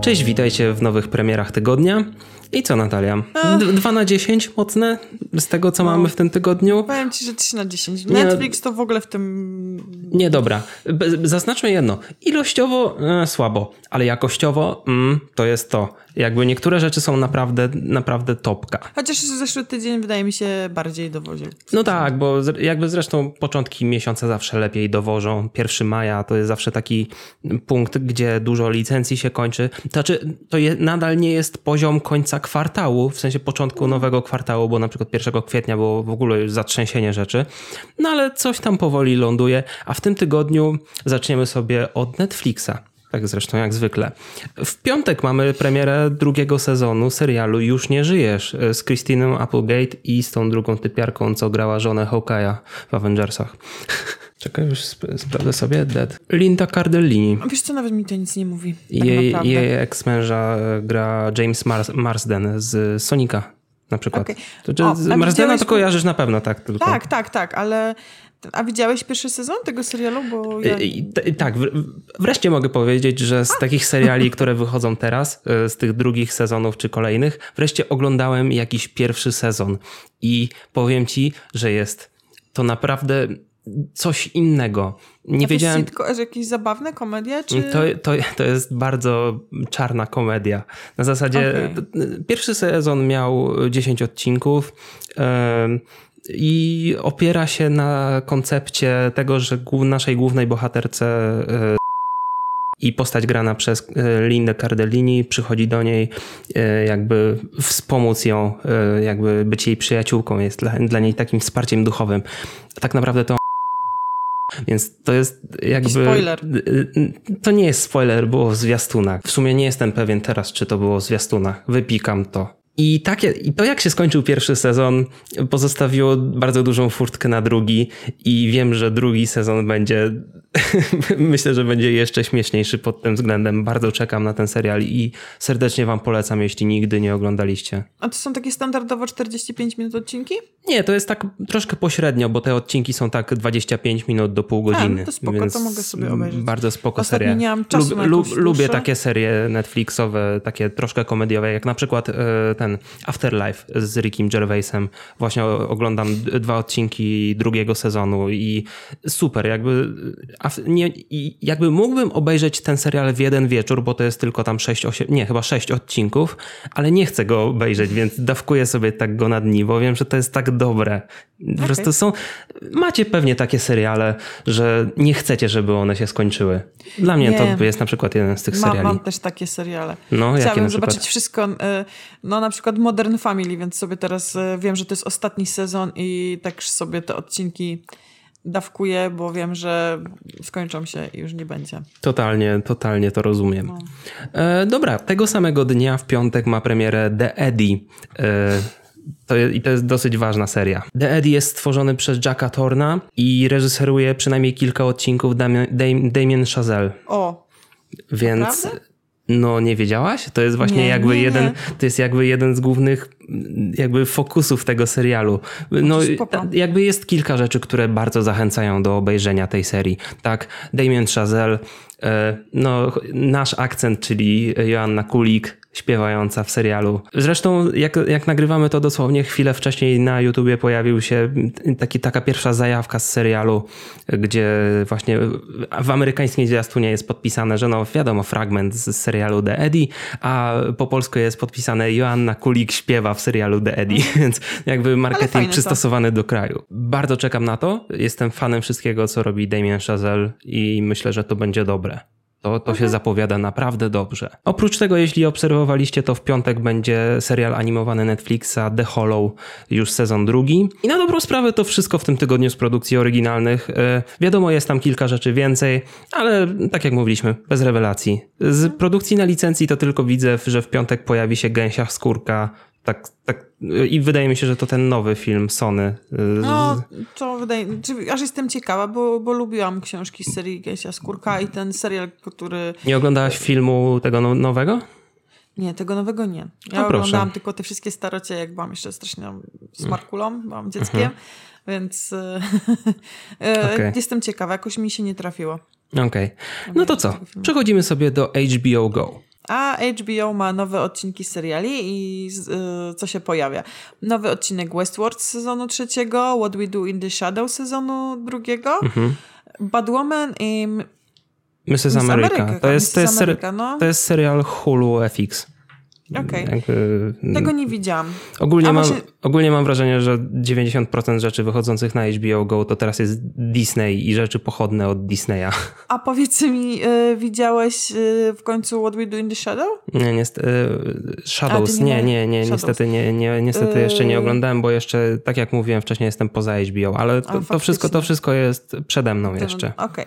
Cześć, witajcie w nowych premierach tygodnia. I co, Natalia? D- 2 na 10 mocne z tego, co No. mamy w tym tygodniu? Powiem ci, że 3 na 10. Nie, Netflix to w ogóle w tym... Nie, dobra. Zaznaczmy jedno. Ilościowo e, słabo, ale jakościowo mm, to jest to. Jakby niektóre rzeczy są naprawdę, naprawdę topka. Chociaż zeszły tydzień wydaje mi się bardziej dowoził. No tak, bo jakby zresztą początki miesiąca zawsze lepiej dowożą. 1 maja to jest zawsze taki punkt, gdzie dużo licencji się kończy. To znaczy, to je, nadal nie jest poziom końca kwartału, w sensie początku nowego kwartału, bo na przykład 1 kwietnia było w ogóle już zatrzęsienie rzeczy. No ale coś tam powoli ląduje, a w tym tygodniu zaczniemy sobie od Netflixa. Tak zresztą jak zwykle. W piątek mamy premierę drugiego sezonu serialu Już nie żyjesz e, z Christiną Applegate i z tą drugą typiarką, co grała żonę Hawkeye'a w Avengersach. Czekaj, już sp- sprawdzę sobie. Dead. Linda Cardellini. A Wiesz co, nawet mi to nic nie mówi. Tak Jej, jej ex-męża e, gra James Mars- Marsden z Sonika na przykład. Okej. To, czy O, Marsdena widziałeś- to kojarzysz na pewno, tak? Tylko. Tak, tak, tak, ale... A widziałeś pierwszy sezon tego serialu? Bo ja... Tak, wr- wreszcie mogę powiedzieć, że z takich seriali, które wychodzą teraz, e, z tych drugich sezonów czy kolejnych, wreszcie oglądałem jakiś pierwszy sezon i powiem ci, że jest to naprawdę coś innego. Nie A to wiedziałem. jest sitco- że jakieś zabawne komedie, czy... To, to, to jest bardzo czarna komedia. Na zasadzie Okej. t- pierwszy sezon miał 10 odcinków em, i opiera się na koncepcie tego, że naszej głównej bohaterce e, i postać grana przez e, Lindę Cardellini przychodzi do niej e, jakby wspomóc ją, jakby być jej przyjaciółką, jest dla, dla niej takim wsparciem duchowym. Tak naprawdę to więc to jest jakby. spoiler. To nie jest spoiler, było w zwiastunach. W sumie nie jestem pewien teraz, czy to było w zwiastunach. Wypikam to. I, takie, I to, jak się skończył pierwszy sezon, pozostawiło bardzo dużą furtkę na drugi, i wiem, że drugi sezon będzie. myślę, że będzie jeszcze śmieszniejszy pod tym względem. Bardzo czekam na ten serial i serdecznie Wam polecam, jeśli nigdy nie oglądaliście. A to są takie standardowo 45 minut odcinki? Nie, to jest tak troszkę pośrednio, bo te odcinki są tak 25 minut do pół godziny. no to spoko, to więc mogę sobie obejrzeć. Bardzo spoko Ostatnio seria. nie miałam czasu na jakąś lubię takie serie Netflixowe, takie troszkę komediowe, jak na przykład e, ten Afterlife z Rickiem Gervaisem. Właśnie oglądam dwa odcinki drugiego sezonu i super, jakby nie, jakby mógłbym obejrzeć ten serial w jeden wieczór, bo to jest tylko tam 6, 8, nie, chyba 6 odcinków, ale nie chcę go obejrzeć, więc dawkuję sobie tak go na dni, bo wiem, że to jest tak dobre. Po prostu są, macie pewnie takie seriale, że nie chcecie, żeby one się skończyły. Dla mnie Nie. to jest na przykład jeden z tych Mam, seriali. mam też takie seriale. No, Chciałabym zobaczyć wszystko, e, no na przykład Modern Family, więc sobie teraz e, wiem, że to jest ostatni sezon i tak sobie te odcinki dawkuję, bo wiem, że skończą się i już nie będzie. Totalnie, totalnie to rozumiem. No. E, dobra, tego samego dnia w piątek ma premierę The Eddie. E, to I to jest dosyć ważna seria. The Eddie jest stworzony przez Jacka Torna i reżyseruje przynajmniej kilka odcinków Damien, Dam- Damien Chazelle. O, Więc Naprawdę? No nie wiedziałaś? To jest właśnie Nie, jakby nie, jeden, nie. to jest jakby jeden z głównych jakby fokusów tego serialu. No spoko. ta- jakby jest kilka rzeczy, które bardzo zachęcają do obejrzenia tej serii. Tak, Damien Chazelle, e, no nasz akcent, czyli Joanna Kulik, śpiewająca w serialu. Zresztą jak, jak nagrywamy to dosłownie chwilę wcześniej na YouTubie pojawił się taki, taka pierwsza zajawka z serialu, gdzie właśnie w amerykańskim zwiastunie jest podpisane, że no wiadomo, fragment z serialu The Eddie, a po polsku jest podpisane Joanna Kulik śpiewa w serialu The Eddie, więc jakby marketing fajne to. przystosowany do kraju. Bardzo czekam na to. Jestem fanem wszystkiego, co robi Damien Chazelle i myślę, że to będzie dobre. To, to się zapowiada naprawdę dobrze. Oprócz tego, jeśli obserwowaliście, to w piątek będzie serial animowany Netflixa The Hollow, już sezon drugi. I na dobrą sprawę to wszystko w tym tygodniu z produkcji oryginalnych. E, wiadomo, jest tam kilka rzeczy więcej, ale tak jak mówiliśmy, bez rewelacji. Z produkcji na licencji to tylko widzę, że w piątek pojawi się Gęsia Skórka. Tak, tak, I wydaje mi się, że to ten nowy film Sony. z- no to wydaje czy, aż jestem ciekawa, bo, bo lubiłam książki z serii Gęsia Skórka i ten serial, który... Nie oglądałaś filmu tego no- nowego? Nie, tego nowego nie. Ja No oglądałam tylko te wszystkie starocie, jak byłam jeszcze strasznie smarkulą, byłam dzieckiem, więc e, e, Okej. jestem ciekawa, jakoś mi się nie trafiło. Okej. No to co? Przechodzimy sobie do HBO Go. A HBO ma nowe odcinki seriali i y, co się pojawia? Nowy odcinek Westworld z sezonu trzeciego, What We Do in the Shadow sezonu drugiego, Mhm. Batwoman i Mrs. Miss America. America, To jest, Mrs. to, jest ser- no. to jest serial Hulu FX. Okej. Jakby, Tego nie widziałam. ogólnie, mam, właśnie- ogólnie mam wrażenie, że 90% rzeczy wychodzących na HBO Go to teraz jest Disney i rzeczy pochodne od Disneya. A powiedz mi, y, widziałeś y, w końcu What We Do in the Shadow? Nie, niestety. Shadows, A, ty nie nie, nie, nie, Shadows. niestety, nie, nie, niestety Yy. jeszcze nie oglądałem, bo jeszcze, tak jak mówiłem wcześniej, jestem poza HBO, ale to, to, wszystko, to wszystko jest przede mną jeszcze. Okej.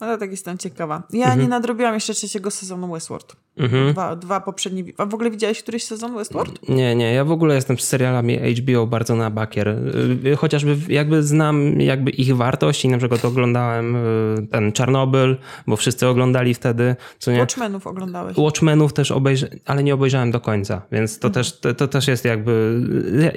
No to tak jestem ciekawa. Ja Mhm. nie nadrobiłam jeszcze trzeciego sezonu Westworld. Mhm. Dwa, dwa poprzednie. A w ogóle widziałeś któryś sezon Westworld? Nie, nie, ja w ogóle jestem z serialami HBO bardzo na bakier. Y, Chociażby jakby znam jakby ich wartość i na przykład oglądałem y, ten Czarnobyl, bo wszyscy oglądali wtedy, co nie? Watchmenów oglądałeś. Watchmenów też obejrzałem, ale nie obejrzałem do końca, więc to, też, to, to też jest jakby,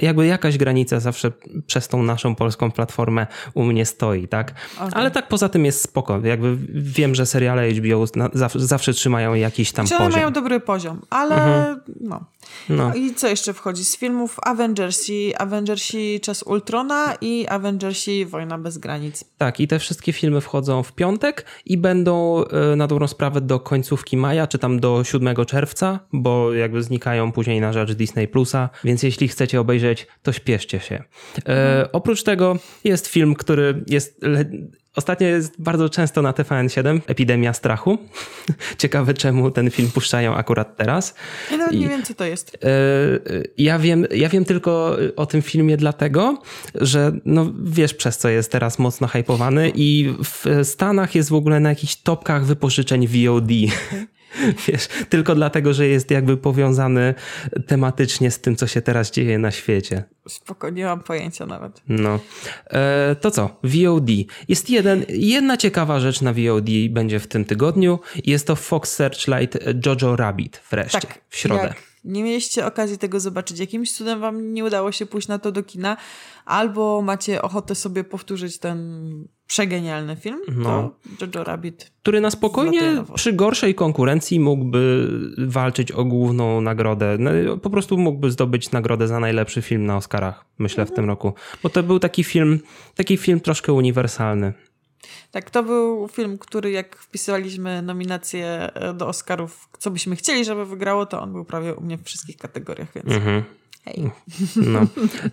jakby jakaś granica zawsze przez tą naszą polską platformę u mnie stoi, tak? Okej. Ale tak poza tym jest spoko. Jakby wiem, że seriale HBO zawsze, zawsze trzymają jakiś tam Czy poziom. mają dobry poziom, ale no. No. I co jeszcze wchodzi? Z filmów Avengersi, Avengersi Czas Ultrona i Avengersi Wojna bez granic. Tak, i te wszystkie filmy wchodzą w piątek i będą e, na dobrą sprawę do końcówki maja, czy tam do 7 czerwca, bo jakby znikają później na rzecz Disney Plusa, więc jeśli chcecie obejrzeć, to śpieszcie się. E, oprócz tego jest film, który jest. Ostatnio jest bardzo często na TVN7, Epidemia Strachu. Ciekawe, czemu ten film puszczają akurat teraz. Ja nawet I- nie wiem, co to jest. E, Ja wiem, ja wiem tylko o tym filmie dlatego, że no wiesz przez co jest teraz mocno hypowany i w Stanach jest w ogóle na jakichś topkach wypożyczeń VOD. Wiesz, tylko dlatego, że jest jakby powiązany tematycznie z tym, co się teraz dzieje na świecie. Spoko, nie mam pojęcia nawet. No. E, to co? VOD. Jest jeden, jedna ciekawa rzecz na VOD będzie w tym tygodniu. Jest to Fox Searchlight Jojo Rabbit wreszcie, Tak, w środę. Jak nie mieliście okazji tego zobaczyć, jakimś cudem wam nie udało się pójść na to do kina, albo macie ochotę sobie powtórzyć ten przegenialny film, No. to Jojo Rabbit. który na spokojnie przy gorszej konkurencji mógłby walczyć o główną nagrodę. No, Po prostu mógłby zdobyć nagrodę za najlepszy film na Oscarach, myślę, w tym roku. Bo to był taki film, taki film troszkę uniwersalny. Tak, to był film, który jak wpisywaliśmy nominacje e, do Oscarów, co byśmy chcieli, żeby wygrało, to on był prawie u mnie w wszystkich kategoriach, więc Mhm. Hej. No.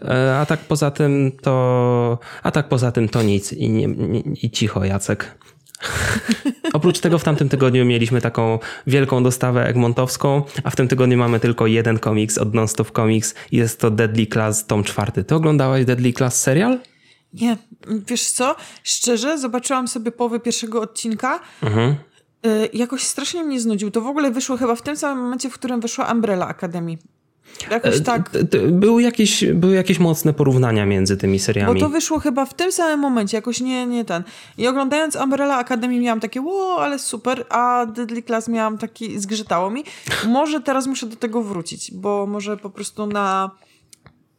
E, A tak poza tym to. A tak poza tym to nic. I, nie, nie, i cicho, Jacek. Oprócz tego w tamtym tygodniu mieliśmy taką wielką dostawę egmontowską, a w tym tygodniu mamy tylko jeden komiks od Nonstop Comics jest to Deadly Class tom czwarty. Ty oglądałaś Deadly Class serial? Nie, wiesz co? Szczerze, zobaczyłam sobie połowę pierwszego odcinka. Mhm. Y, jakoś strasznie mnie znudził. To w ogóle wyszło chyba w tym samym momencie, w którym wyszła Umbrella Academy. Jakoś tak. T- t- Były jakieś, były jakieś mocne porównania między tymi Bo seriami. to wyszło chyba w tym samym momencie, jakoś nie, nie ten. I oglądając Umbrella Academy miałam takie, ło, ale super, a Deadly Class miałam taki, zgrzytało mi. Może teraz muszę do tego wrócić, bo może po prostu na,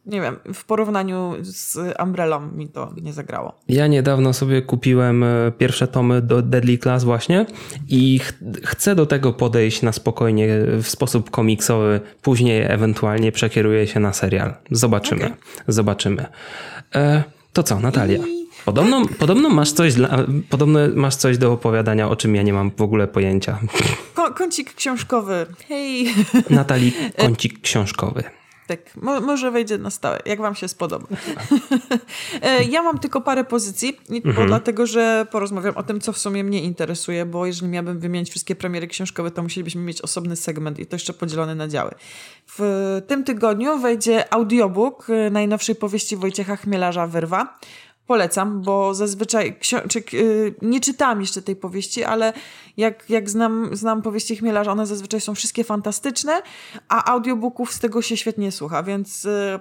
nie wiem, w porównaniu z Umbrellą mi to nie zagrało. Ja niedawno sobie kupiłem e, pierwsze tomy do Deadly Class właśnie i ch chcę do tego podejść na spokojnie w sposób komiksowy. Później ewentualnie przekieruję się na serial. Zobaczymy. Okej. Zobaczymy. E, to co, Natalia? I- Podobno, podobno, masz coś dla, podobno masz coś do opowiadania, o czym ja nie mam w ogóle pojęcia. Ko- kącik książkowy. Hej. Natalii, kącik książkowy. Tak, mo- może wejdzie na stałe, jak wam się spodoba. E, ja mam tylko parę pozycji, bo dlatego, że porozmawiam o tym, co w sumie mnie interesuje, bo jeżeli miałabym wymienić wszystkie premiery książkowe, to musielibyśmy mieć osobny segment i to jeszcze podzielony na działy. W tym tygodniu wejdzie audiobook e, najnowszej powieści Wojciecha Chmielarza Wyrwa. Polecam, bo zazwyczaj y, nie czytałam jeszcze tej powieści, ale jak, jak znam, znam powieści Chmielarza, one zazwyczaj są wszystkie fantastyczne, a audiobooków z tego się świetnie słucha, więc y,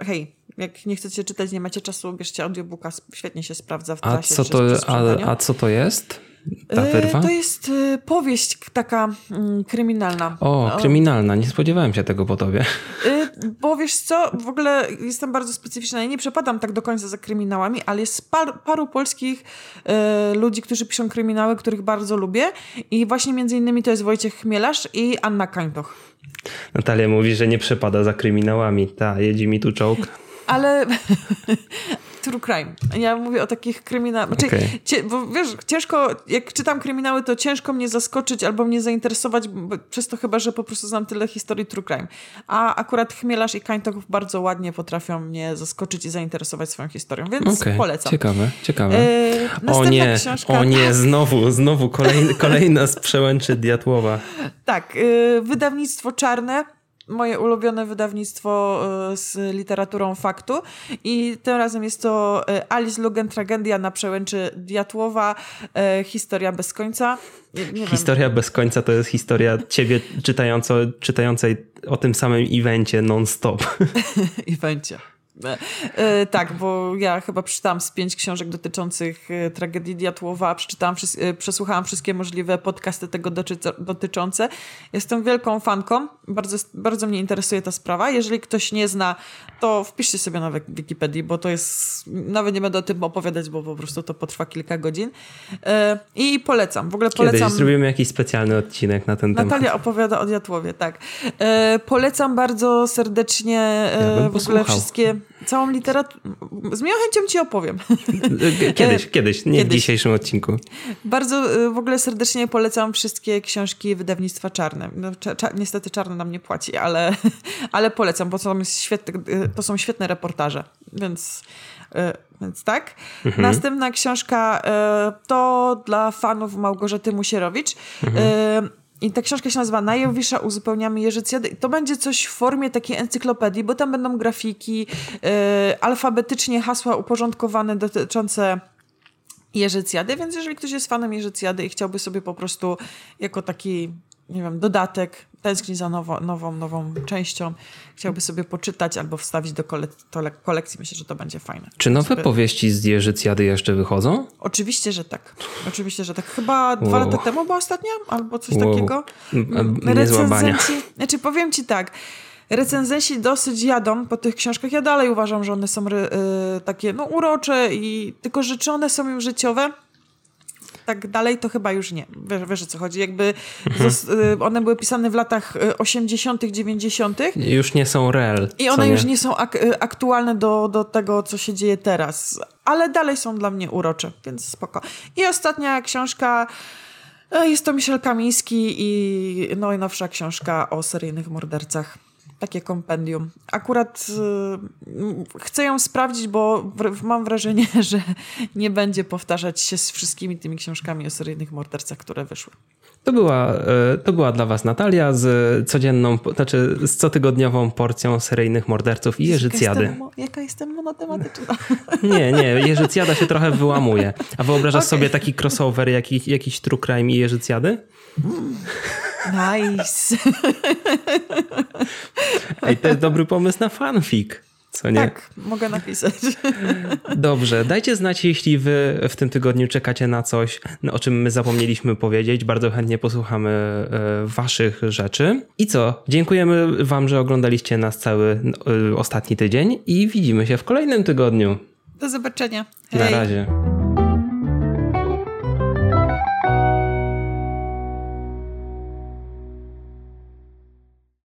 hej, Jak nie chcecie czytać, nie macie czasu, bierzcie audiobooka, świetnie się sprawdza w A trasie. co, czy to, a, a co to jest? Ta E, wyrwa? To jest e, powieść taka mm, kryminalna. O, kryminalna. Nie spodziewałem się tego po tobie. Y, bo wiesz co, w ogóle jestem bardzo specyficzna. Ja nie przepadam tak do końca za kryminałami, ale jest par, paru polskich ludzi, którzy piszą kryminały, których bardzo lubię. I właśnie między innymi to jest Wojciech Chmielarz i Anna Kańtoch. Natalia mówi, że nie przepada za kryminałami. Ta, jedzie mi tu czołg. Ale true crime. Ja mówię o takich kryminałach. Znaczy, Okej. cie, bo wiesz, ciężko, jak czytam kryminały, to ciężko mnie zaskoczyć albo mnie zainteresować, bo, przez to chyba, że po prostu znam tyle historii true crime. A akurat Chmielarz i Kańtoch bardzo ładnie potrafią mnie zaskoczyć i zainteresować swoją historią, więc Okej, polecam. ciekawe, ciekawe. E, o nie, książka. o nie, znowu, znowu kolejny, kolejna z przełęczy Diatłowa. Tak, y, wydawnictwo czarne. Moje ulubione wydawnictwo y, z literaturą faktu. I tym razem jest to y, Alice Lugen, Tragedia na przełęczy Diatłowa, y, Historia bez końca. Nie, nie wiem. Historia bez końca to jest historia ciebie czytająco, czytającej o tym samym evencie non-stop. evencie. E, e, tak, bo ja chyba przeczytałam z pięć książek dotyczących e, tragedii Diatłowa, przeczytałam, e, przesłuchałam wszystkie możliwe podcasty tego dotyczące. Jestem wielką fanką, bardzo, bardzo mnie interesuje ta sprawa. Jeżeli ktoś nie zna, to wpiszcie sobie na Wik- Wikipedii, bo to jest, nawet nie będę o tym opowiadać, bo po prostu to potrwa kilka godzin. I polecam, w ogóle Kiedyś polecam... zrobimy jakiś specjalny odcinek na ten temat. Natalia opowiada o Diatłowie, tak. Polecam bardzo serdecznie Ja w ogóle wszystkie, całą literaturę. Z miłą chęcią ci opowiem. Kiedyś, kiedyś, nie w Kiedyś. dzisiejszym odcinku. bardzo e, w ogóle serdecznie polecam wszystkie książki wydawnictwa Czarne. No, niestety Czarne nam nie płaci, ale, ale polecam, bo to, świetne, to są świetne reportaże, więc... e, Więc tak. Następna książka e, to dla fanów Małgorzaty Musierowicz. E, I ta książka się nazywa Najowisza uzupełniamy Jerzycjady. To będzie coś w formie takiej encyklopedii, bo tam będą grafiki, e, alfabetycznie hasła uporządkowane dotyczące Jerzycjady, więc jeżeli ktoś jest fanem Jerzycjady i chciałby sobie po prostu jako taki, nie wiem, dodatek, tęskni za nowo, nową, nową częścią, chciałby sobie poczytać albo wstawić do kolekcji, myślę, że to będzie fajne. Czy nowe Sobie- powieści z Jerzycjady jeszcze wychodzą? Oczywiście, że tak. Oczywiście, że tak. Chyba dwa Wow. lata temu była ostatnia, albo coś Wow. takiego. M- m- niezła bania. Recenzenci, znaczy powiem ci tak, recenzenci dosyć jadą po tych książkach. Ja dalej uważam, że one są y, takie no urocze i tylko że czy one są już życiowe? Tak dalej to chyba już nie. Wiesz, wiesz o co chodzi. Jakby Mhm. y, one były pisane w latach y, 80., 90. Już nie są real. I one już nie są ak- y, aktualne do, do tego, co się dzieje teraz, ale dalej są dla mnie urocze, więc spoko. I ostatnia książka e, jest to Michel Kamiński i najnowsza książka o seryjnych mordercach. Takie kompendium. Akurat y, chcę ją sprawdzić, bo mam wrażenie, że nie będzie powtarzać się z wszystkimi tymi książkami o seryjnych mordercach, które wyszły. To była, e, to była dla was Natalia z codzienną, znaczy z cotygodniową porcją seryjnych morderców i Jerzycjady. Jaka jestem, jaka jestem monotematyczna. Nie, nie, Jerzycjada się trochę wyłamuje. A wyobrażasz Okej. sobie taki crossover, jaki, jakiś true crime i Jerzycjady? Nice. Ej, to jest dobry pomysł na fanfic. Co nie? Tak, mogę napisać. Dobrze, dajcie znać, jeśli wy w tym tygodniu czekacie na coś, no, o czym my zapomnieliśmy powiedzieć. Bardzo chętnie posłuchamy e, waszych rzeczy. I co? Dziękujemy wam, że oglądaliście nas cały e, ostatni tydzień i widzimy się w kolejnym tygodniu. Do zobaczenia. Na razie.